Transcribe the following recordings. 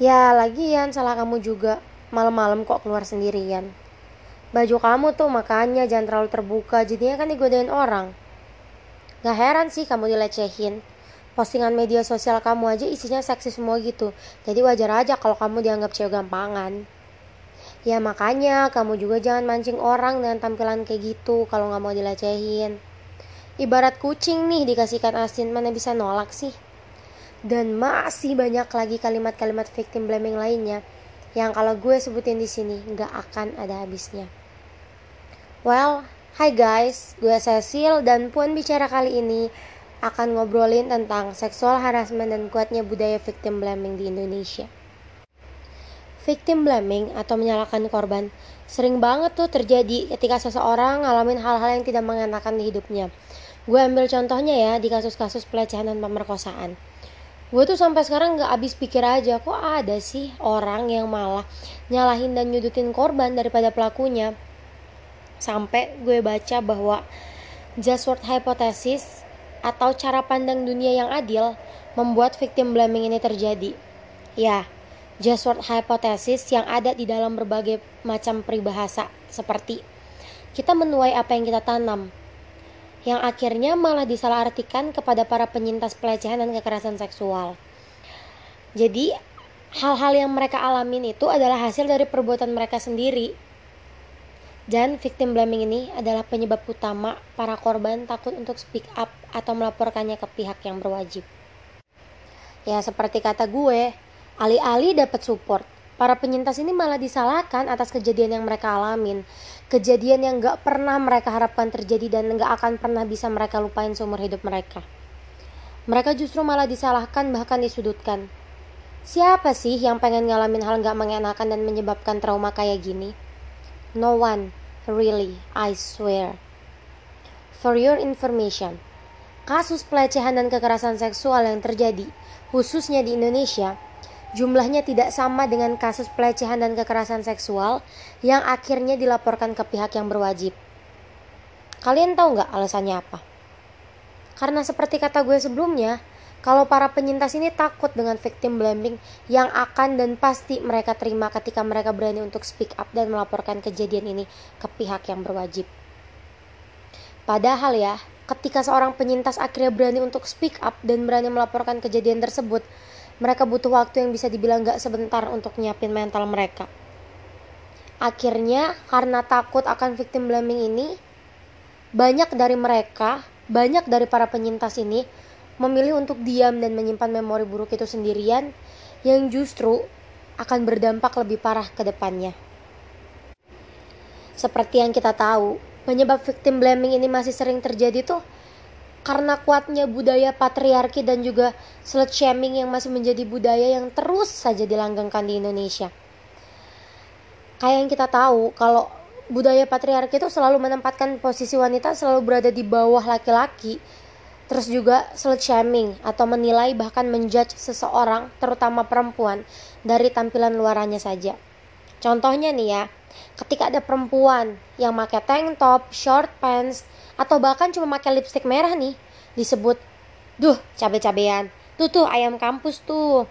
Ya, lagian salah kamu juga. Malam-malam kok keluar sendirian. Baju kamu tuh makanya jangan terlalu terbuka, jadinya kan digodain orang. Gak heran sih kamu dilecehin. Postingan media sosial kamu aja isinya seksi semua gitu. Jadi wajar aja kalau kamu dianggap cewek gampangan. Ya makanya kamu juga jangan mancing orang dengan tampilan kayak gitu kalau gak mau dilecehin. Ibarat kucing nih dikasihkan asin, mana bisa nolak sih? Dan masih banyak lagi kalimat-kalimat victim blaming lainnya yang kalau gue sebutin di sini nggak akan ada habisnya. Well, Hai guys, gue Cecil dan Puan Bicara kali ini akan ngobrolin tentang seksual harassment dan kuatnya budaya victim blaming di Indonesia. Victim blaming atau menyalahkan korban sering banget tuh terjadi ketika seseorang ngalamin hal-hal yang tidak mengenakan di hidupnya. Gue ambil contohnya ya di kasus-kasus pelecehan dan pemerkosaan. Gue tuh sampai sekarang gak habis pikir aja kok ada sih orang yang malah nyalahin dan nyudutin korban daripada pelakunya sampai gue baca bahwa just word hypothesis atau cara pandang dunia yang adil membuat victim blaming ini terjadi. Ya, just word hypothesis yang ada di dalam berbagai macam peribahasa seperti kita menuai apa yang kita tanam yang akhirnya malah disalahartikan kepada para penyintas pelecehan dan kekerasan seksual. Jadi, hal-hal yang mereka alamin itu adalah hasil dari perbuatan mereka sendiri dan victim blaming ini adalah penyebab utama para korban takut untuk speak up atau melaporkannya ke pihak yang berwajib. Ya seperti kata gue, alih-alih dapat support, para penyintas ini malah disalahkan atas kejadian yang mereka alamin. Kejadian yang gak pernah mereka harapkan terjadi dan gak akan pernah bisa mereka lupain seumur hidup mereka. Mereka justru malah disalahkan bahkan disudutkan. Siapa sih yang pengen ngalamin hal gak mengenakan dan menyebabkan trauma kayak gini? No one, really, I swear. For your information, kasus pelecehan dan kekerasan seksual yang terjadi, khususnya di Indonesia, jumlahnya tidak sama dengan kasus pelecehan dan kekerasan seksual yang akhirnya dilaporkan ke pihak yang berwajib. Kalian tahu nggak alasannya apa? Karena seperti kata gue sebelumnya, kalau para penyintas ini takut dengan victim blaming yang akan dan pasti mereka terima ketika mereka berani untuk speak up dan melaporkan kejadian ini ke pihak yang berwajib. Padahal ya, ketika seorang penyintas akhirnya berani untuk speak up dan berani melaporkan kejadian tersebut, mereka butuh waktu yang bisa dibilang gak sebentar untuk nyiapin mental mereka. Akhirnya, karena takut akan victim blaming ini, banyak dari mereka, banyak dari para penyintas ini memilih untuk diam dan menyimpan memori buruk itu sendirian yang justru akan berdampak lebih parah ke depannya. Seperti yang kita tahu, penyebab victim blaming ini masih sering terjadi tuh karena kuatnya budaya patriarki dan juga slut shaming yang masih menjadi budaya yang terus saja dilanggengkan di Indonesia. Kayak yang kita tahu, kalau budaya patriarki itu selalu menempatkan posisi wanita selalu berada di bawah laki-laki Terus juga slut shaming atau menilai bahkan menjudge seseorang, terutama perempuan, dari tampilan luarannya saja. Contohnya nih ya, ketika ada perempuan yang pakai tank top, short pants, atau bahkan cuma pakai lipstick merah nih, disebut, duh cabe-cabean, tuh tuh ayam kampus tuh.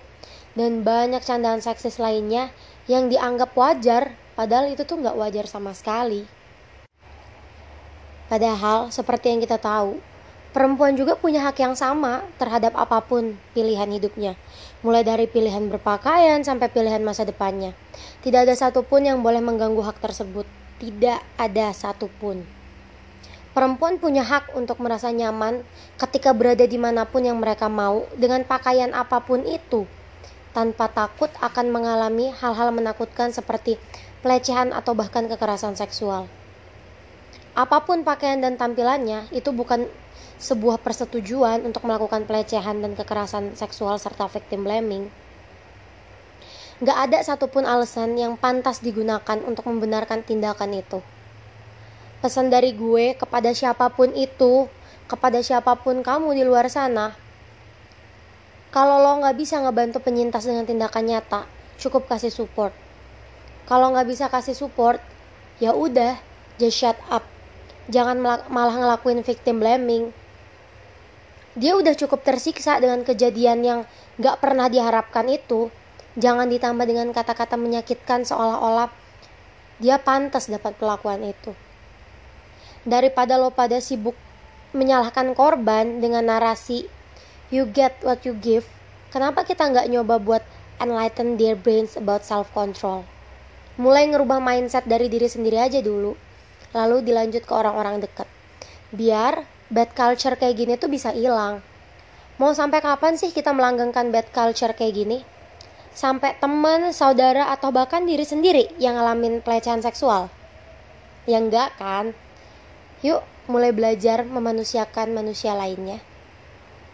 Dan banyak candaan seksis lainnya yang dianggap wajar, padahal itu tuh nggak wajar sama sekali. Padahal seperti yang kita tahu, Perempuan juga punya hak yang sama terhadap apa pun pilihan hidupnya, mulai dari pilihan berpakaian sampai pilihan masa depannya. Tidak ada satupun yang boleh mengganggu hak tersebut. Tidak ada satupun. Perempuan punya hak untuk merasa nyaman ketika berada di mana pun yang mereka mau dengan pakaian apa pun itu, tanpa takut akan mengalami hal-hal menakutkan seperti pelecehan atau bahkan kekerasan seksual. Apa pun pakaian dan tampilannya, itu bukan sebuah persetujuan untuk melakukan pelecehan dan kekerasan seksual serta victim blaming. Gak ada satupun alasan yang pantas digunakan untuk membenarkan tindakan itu. Pesan dari gue kepada siapa pun itu, kepada siapa pun kamu di luar sana, kalau lo gak bisa ngebantu penyintas dengan tindakan nyata, cukup kasih support. Kalau gak bisa kasih support, ya udah, just shut up. Jangan malah ngelakuin victim blaming dia udah cukup tersiksa dengan kejadian yang gak pernah diharapkan itu Jangan ditambah dengan kata-kata menyakitkan seolah-olah dia pantas dapat perlakuan itu. Daripada lo pada sibuk menyalahkan korban dengan narasi you get what you give, kenapa kita nggak nyoba buat enlighten their brains about self-control? Mulai ngerubah mindset dari diri sendiri aja dulu, lalu dilanjut ke orang-orang dekat. Biar bad culture kayak gini tuh bisa hilang. Mau sampai kapan sih kita melanggengkan bad culture kayak gini? Sampai teman, saudara, atau bahkan diri sendiri yang ngalamin pelecehan seksual? Ya enggak kan? Yuk mulai belajar memanusiakan manusia lainnya.